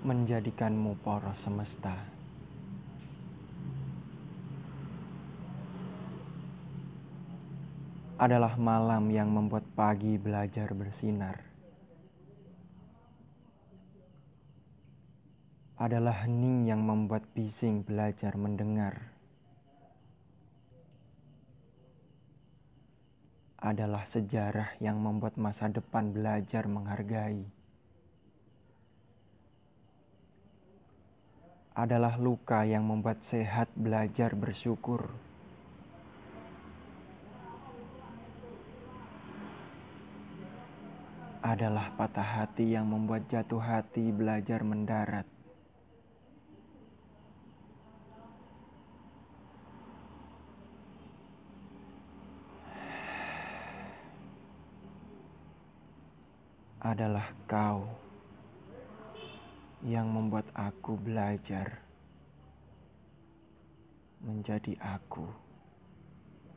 menjadikanmu poros semesta. Adalah malam yang membuat pagi belajar bersinar. Adalah hening yang membuat bising belajar mendengar. Adalah sejarah yang membuat masa depan belajar menghargai. Adalah luka yang membuat sehat belajar bersyukur. Adalah patah hati yang membuat jatuh hati belajar mendarat. Adalah kau yang membuat aku belajar menjadi aku.